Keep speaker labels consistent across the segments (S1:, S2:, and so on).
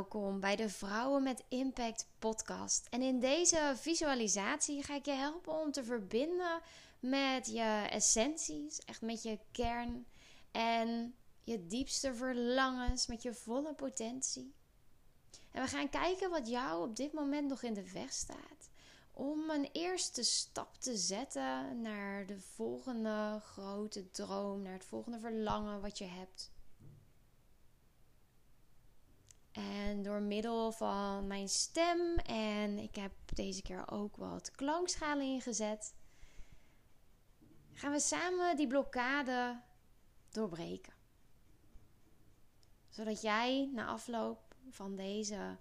S1: welkom bij de Vrouwen met Impact podcast. En in deze visualisatie ga ik je helpen om te verbinden met je essenties, echt met je kern en je diepste verlangens, met je volle potentie. En we gaan kijken wat jou op dit moment nog in de weg staat om een eerste stap te zetten naar de volgende grote droom, naar het volgende verlangen wat je hebt. En door middel van mijn stem en ik heb deze keer ook wat klankschalen ingezet, gaan we samen die blokkade doorbreken. Zodat jij na afloop van deze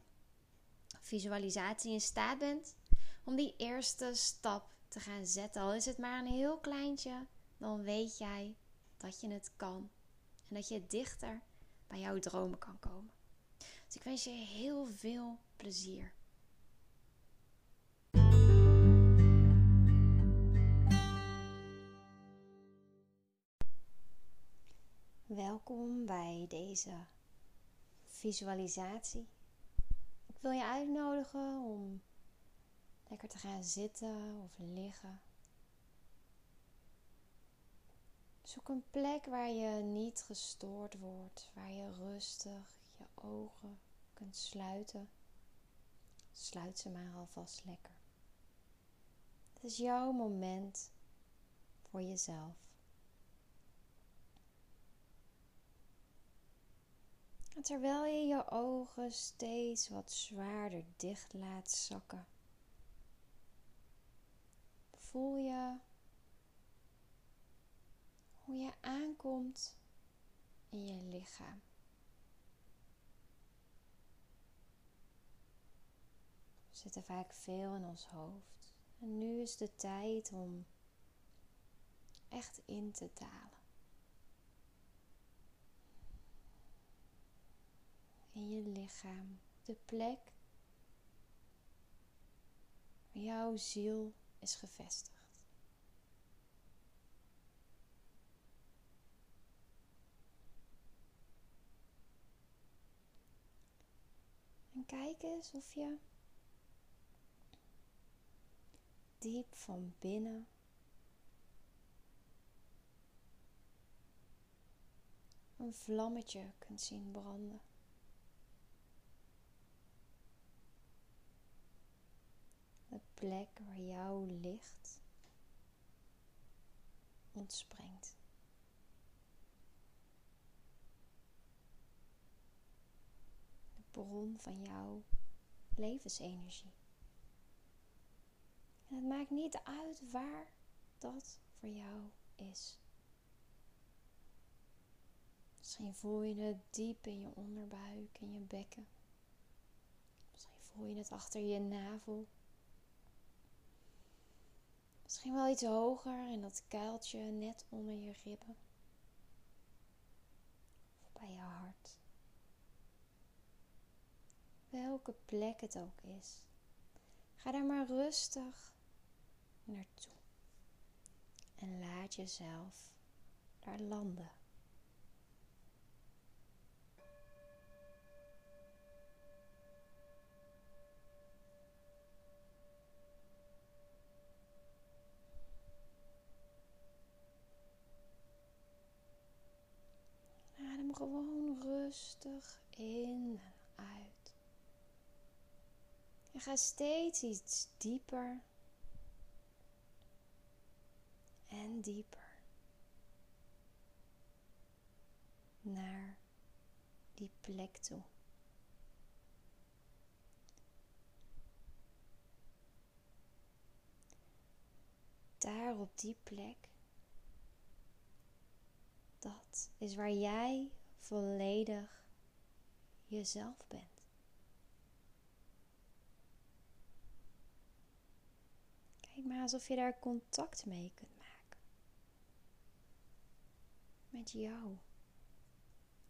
S1: visualisatie in staat bent om die eerste stap te gaan zetten. Al is het maar een heel kleintje, dan weet jij dat je het kan en dat je dichter bij jouw dromen kan komen. Dus ik wens je heel veel plezier. Welkom bij deze visualisatie. Ik wil je uitnodigen om lekker te gaan zitten of liggen. Zoek een plek waar je niet gestoord wordt, waar je rustig je ogen kunt sluiten. Sluit ze maar alvast lekker. Het is jouw moment voor jezelf. En terwijl je je ogen steeds wat zwaarder dicht laat zakken, voel je hoe je aankomt in je lichaam. Zitten vaak veel in ons hoofd. En nu is de tijd om echt in te dalen. In je lichaam, de plek waar jouw ziel is gevestigd. En kijk eens of je diep van binnen een vlammetje kunt zien branden. De plek waar jouw licht ontspringt. De bron van jouw levensenergie. En het maakt niet uit waar dat voor jou is. Misschien voel je het diep in je onderbuik, in je bekken. Misschien voel je het achter je navel. Misschien wel iets hoger in dat kuiltje net onder je ribben. Of bij je hart. Welke plek het ook is. Ga daar maar rustig naartoe. En laat jezelf daar landen. Adem gewoon rustig in en uit. En ga steeds iets dieper en dieper naar die plek toe. Daar op die plek, dat is waar jij volledig jezelf bent. Kijk maar alsof je daar contact mee kunt. Met jou,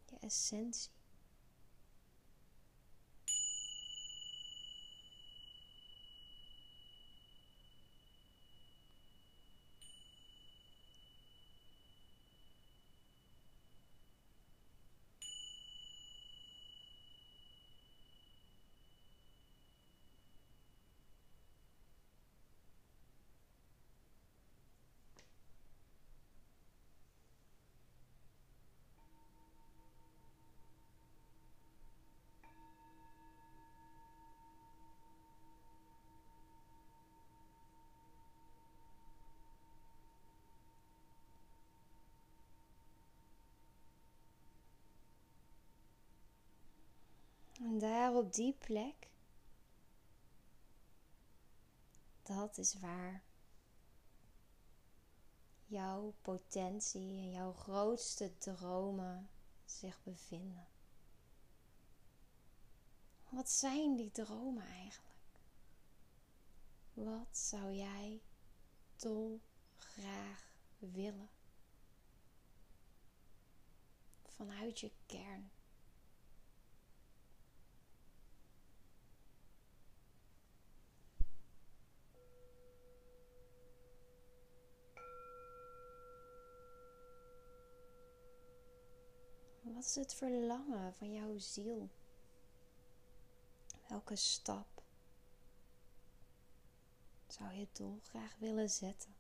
S1: je essentie. Daar op die plek, dat is waar jouw potentie en jouw grootste dromen zich bevinden. Wat zijn die dromen eigenlijk? Wat zou jij dol graag willen? Vanuit je kern. Wat is het verlangen van jouw ziel? Welke stap zou je dolgraag willen zetten?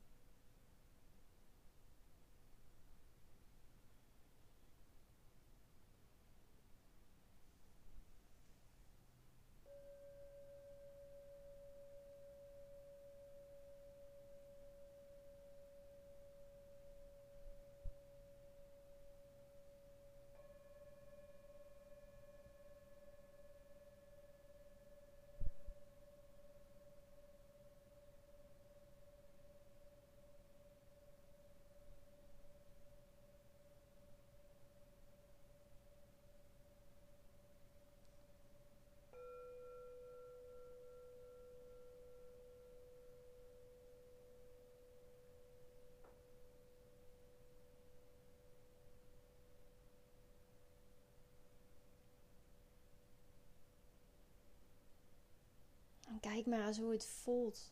S1: Kijk maar eens hoe het voelt.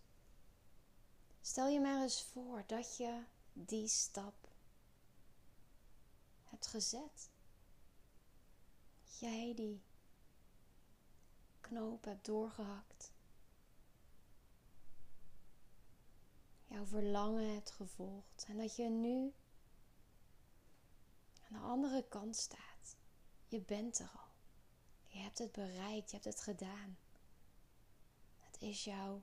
S1: Stel je maar eens voor dat je die stap hebt gezet. Jij die knoop hebt doorgehakt. Jouw verlangen hebt gevolgd. En dat je nu aan de andere kant staat. Je bent er al. Je hebt het bereikt, je hebt het gedaan is jou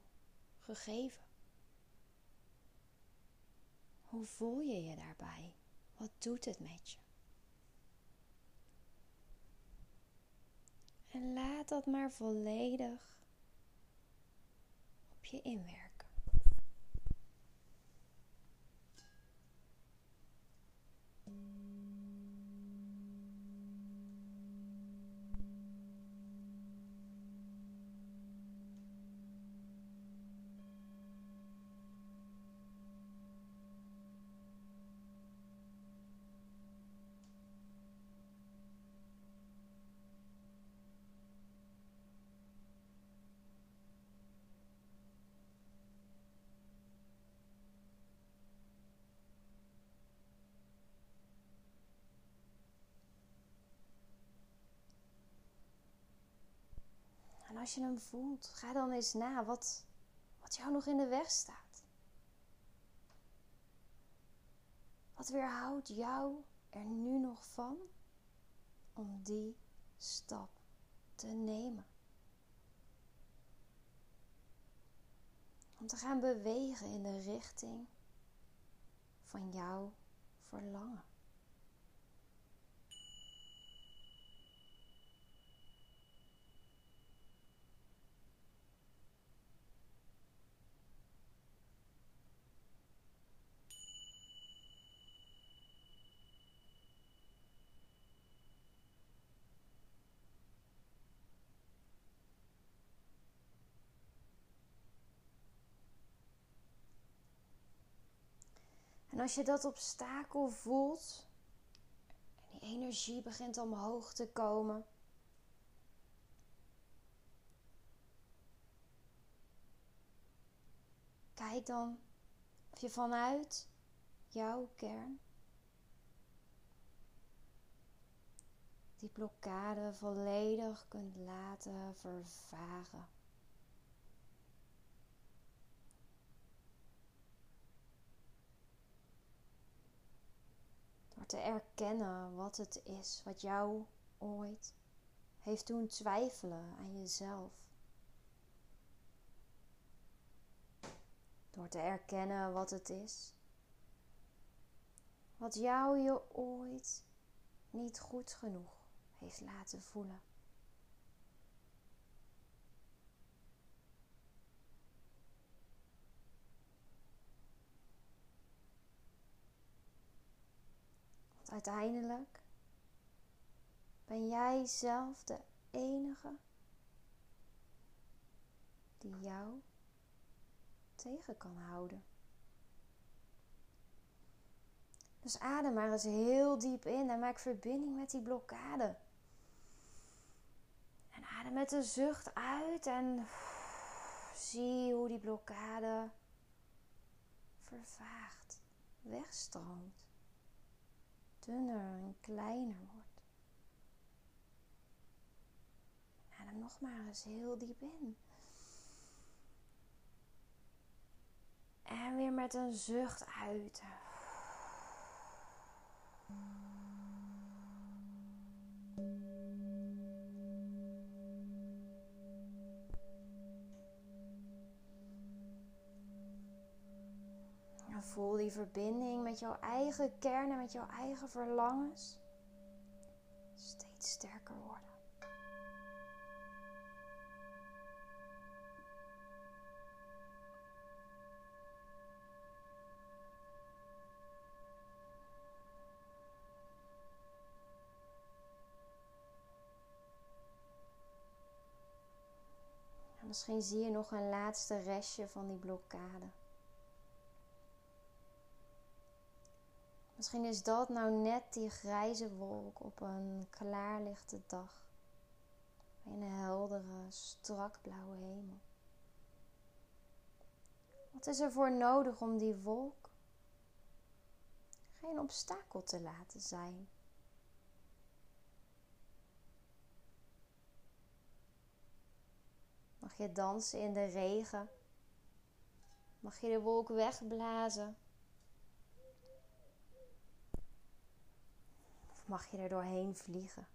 S1: gegeven. Hoe voel je je daarbij? Wat doet het met je? En laat dat maar volledig op je inwerken. Als je hem voelt, ga dan eens na wat, wat jou nog in de weg staat. Wat weerhoudt jou er nu nog van om die stap te nemen? Om te gaan bewegen in de richting van jouw verlangen. Als je dat obstakel voelt, en die energie begint omhoog te komen. Kijk dan of je vanuit jouw kern die blokkade volledig kunt laten vervagen. Te erkennen wat het is wat jou ooit heeft doen twijfelen aan jezelf. Door te erkennen wat het is. Wat jou je ooit niet goed genoeg heeft laten voelen. Uiteindelijk ben jij zelf de enige die jou tegen kan houden. Dus adem maar eens heel diep in en maak verbinding met die blokkade. En adem met een zucht uit en zie hoe die blokkade vervaagt, wegstroomt, dunner en kleiner wordt. Adem nog maar eens heel diep in. En weer met een zucht uit. Voel die verbinding met jouw eigen kern en met jouw eigen verlangens steeds sterker worden. misschien zie je nog een laatste restje van die blokkade. Misschien is dat nou net die grijze wolk op een klaarlichte dag. In een heldere, strak blauwe hemel. Wat is er voor nodig om die wolk geen obstakel te laten zijn? Mag je dansen in de regen? Mag je de wolk wegblazen? Mag je er doorheen vliegen?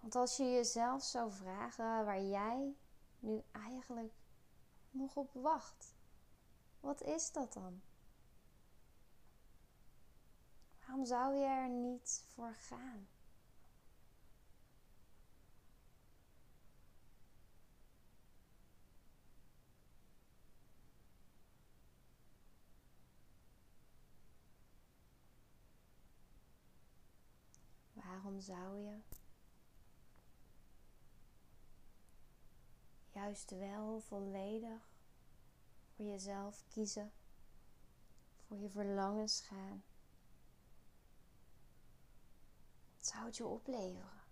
S1: Want als je jezelf zou vragen waar jij nu eigenlijk nog op wacht, wat is dat dan? Waarom zou je er niet voor gaan? Waarom zou je juist wel volledig voor jezelf kiezen, voor je verlangens gaan? Wat zou het je opleveren?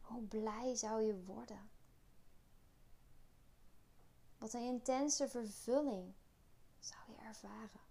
S1: Hoe blij zou je worden? Wat een intense vervulling zou je ervaren?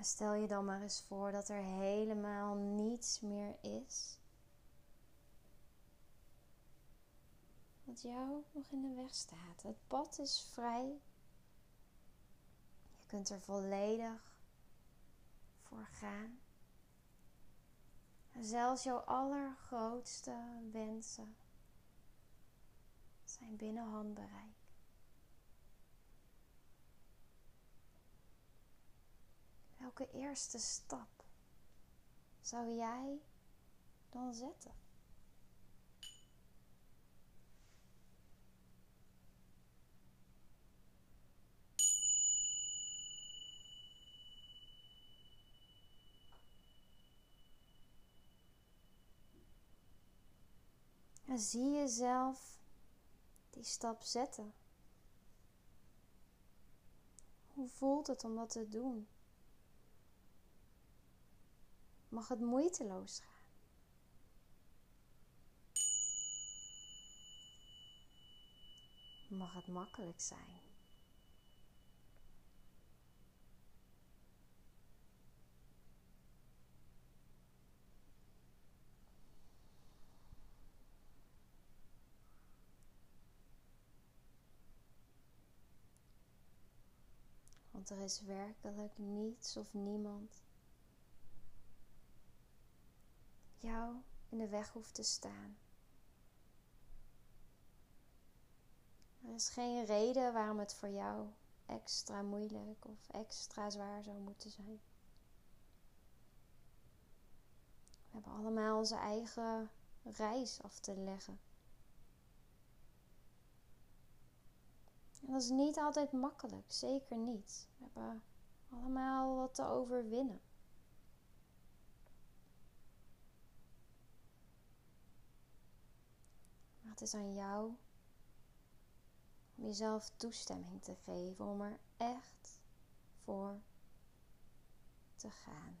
S1: En stel je dan maar eens voor dat er helemaal niets meer is. Wat jou nog in de weg staat. Het pad is vrij. Je kunt er volledig voor gaan. En zelfs jouw allergrootste wensen zijn binnen handbereik. Welke eerste stap zou jij dan zetten? En zie jezelf die stap zetten. Hoe voelt het om dat te doen? mag het moeiteloos gaan. Mag het makkelijk zijn. Want er is werkelijk niets of niemand jou in de weg hoeft te staan. Er is geen reden waarom het voor jou extra moeilijk of extra zwaar zou moeten zijn. We hebben allemaal onze eigen reis af te leggen. En dat is niet altijd makkelijk, zeker niet. We hebben allemaal wat te overwinnen. Is aan jou om jezelf toestemming te geven om er echt voor te gaan.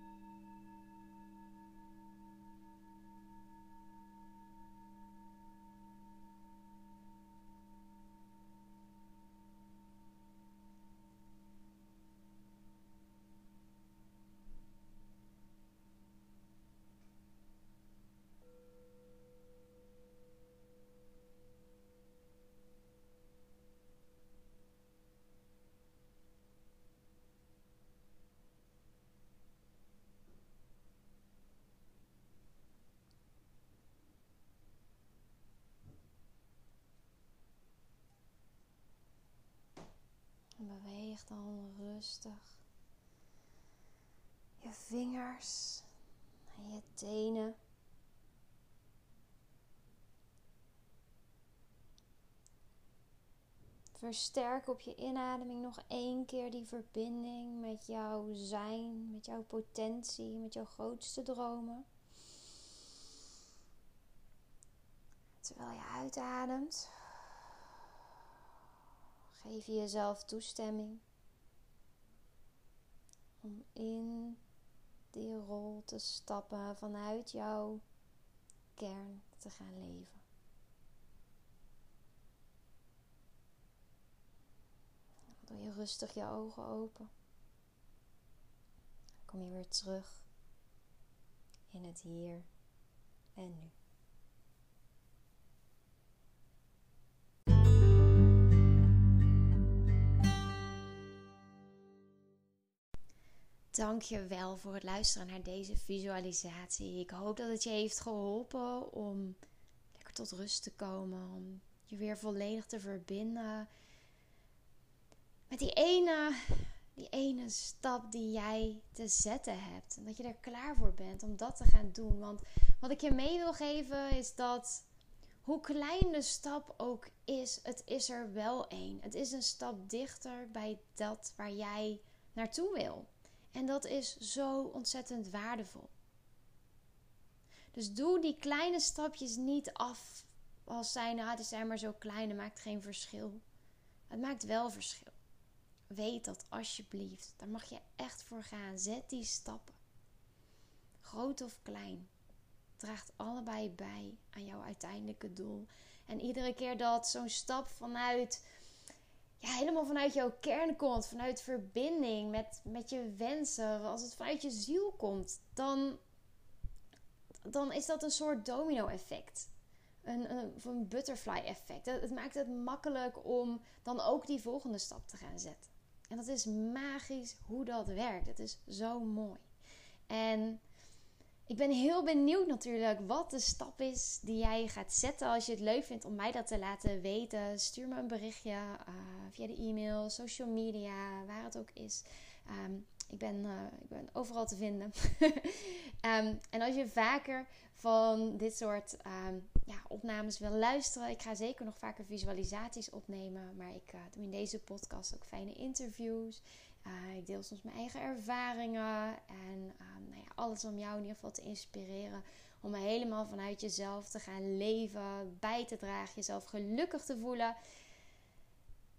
S1: beweeg dan rustig je vingers en je tenen. Versterk op je inademing nog één keer die verbinding met jouw zijn, met jouw potentie, met jouw grootste dromen. Terwijl je uitademt, geef je jezelf toestemming om in die rol te stappen vanuit jouw kern te gaan leven. Doe je rustig je ogen open. Kom je weer terug in het hier en nu. Dank je wel voor het luisteren naar deze visualisatie. Ik hoop dat het je heeft geholpen om lekker tot rust te komen. Om je weer volledig te verbinden met die ene, die ene stap die jij te zetten hebt. En dat je er klaar voor bent om dat te gaan doen. Want wat ik je mee wil geven is dat hoe klein de stap ook is, het is er wel één. Het is een stap dichter bij dat waar jij naartoe wil. En dat is zo ontzettend waardevol. Dus doe die kleine stapjes niet af als zijn, ah, die zijn maar zo klein, dat maakt geen verschil. Het maakt wel verschil. Weet dat alsjeblieft. Daar mag je echt voor gaan. Zet die stappen. Groot of klein. Draagt allebei bij aan jouw uiteindelijke doel. En iedere keer dat zo'n stap vanuit ja, helemaal vanuit jouw kern komt, vanuit verbinding met, met je wensen, als het vanuit je ziel komt, dan, dan is dat een soort domino-effect. Een, een, een butterfly-effect. Het, het maakt het makkelijk om dan ook die volgende stap te gaan zetten. En dat is magisch hoe dat werkt. Het is zo mooi. En ik ben heel benieuwd natuurlijk wat de stap is die jij gaat zetten. Als je het leuk vindt om mij dat te laten weten, stuur me een berichtje uh, via de e-mail, social media, waar het ook is. Ehm, ik, ben, uh, ik ben overal te vinden. um, en als je vaker van dit soort um, ja, opnames wil luisteren, ik ga zeker nog vaker visualisaties opnemen. Maar ik uh, doe in deze podcast ook fijne interviews Uh, ik deel soms mijn eigen ervaringen en ehm, nou ja, alles om jou in ieder geval te inspireren. Om helemaal vanuit jezelf te gaan leven, bij te dragen, jezelf gelukkig te voelen.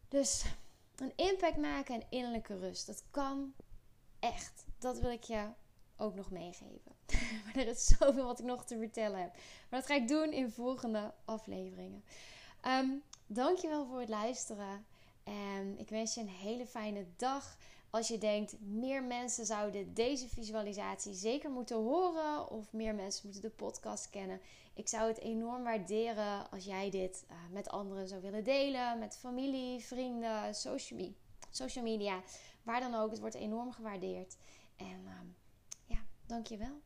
S1: Dus een impact maken en innerlijke rust. Dat kan echt. Dat wil ik je ook nog meegeven. maar er is zoveel wat ik nog te vertellen heb. Maar dat ga ik doen in volgende afleveringen. Um, dankjewel voor het luisteren. En ik wens je een hele fijne dag. Als je denkt, meer mensen zouden deze visualisatie zeker moeten horen. Of meer mensen moeten de podcast kennen. Ik zou het enorm waarderen als jij dit uh, met anderen zou willen delen. Met familie, vrienden, social, social media. Waar dan ook. Het wordt enorm gewaardeerd. En uh, ja, dankjewel.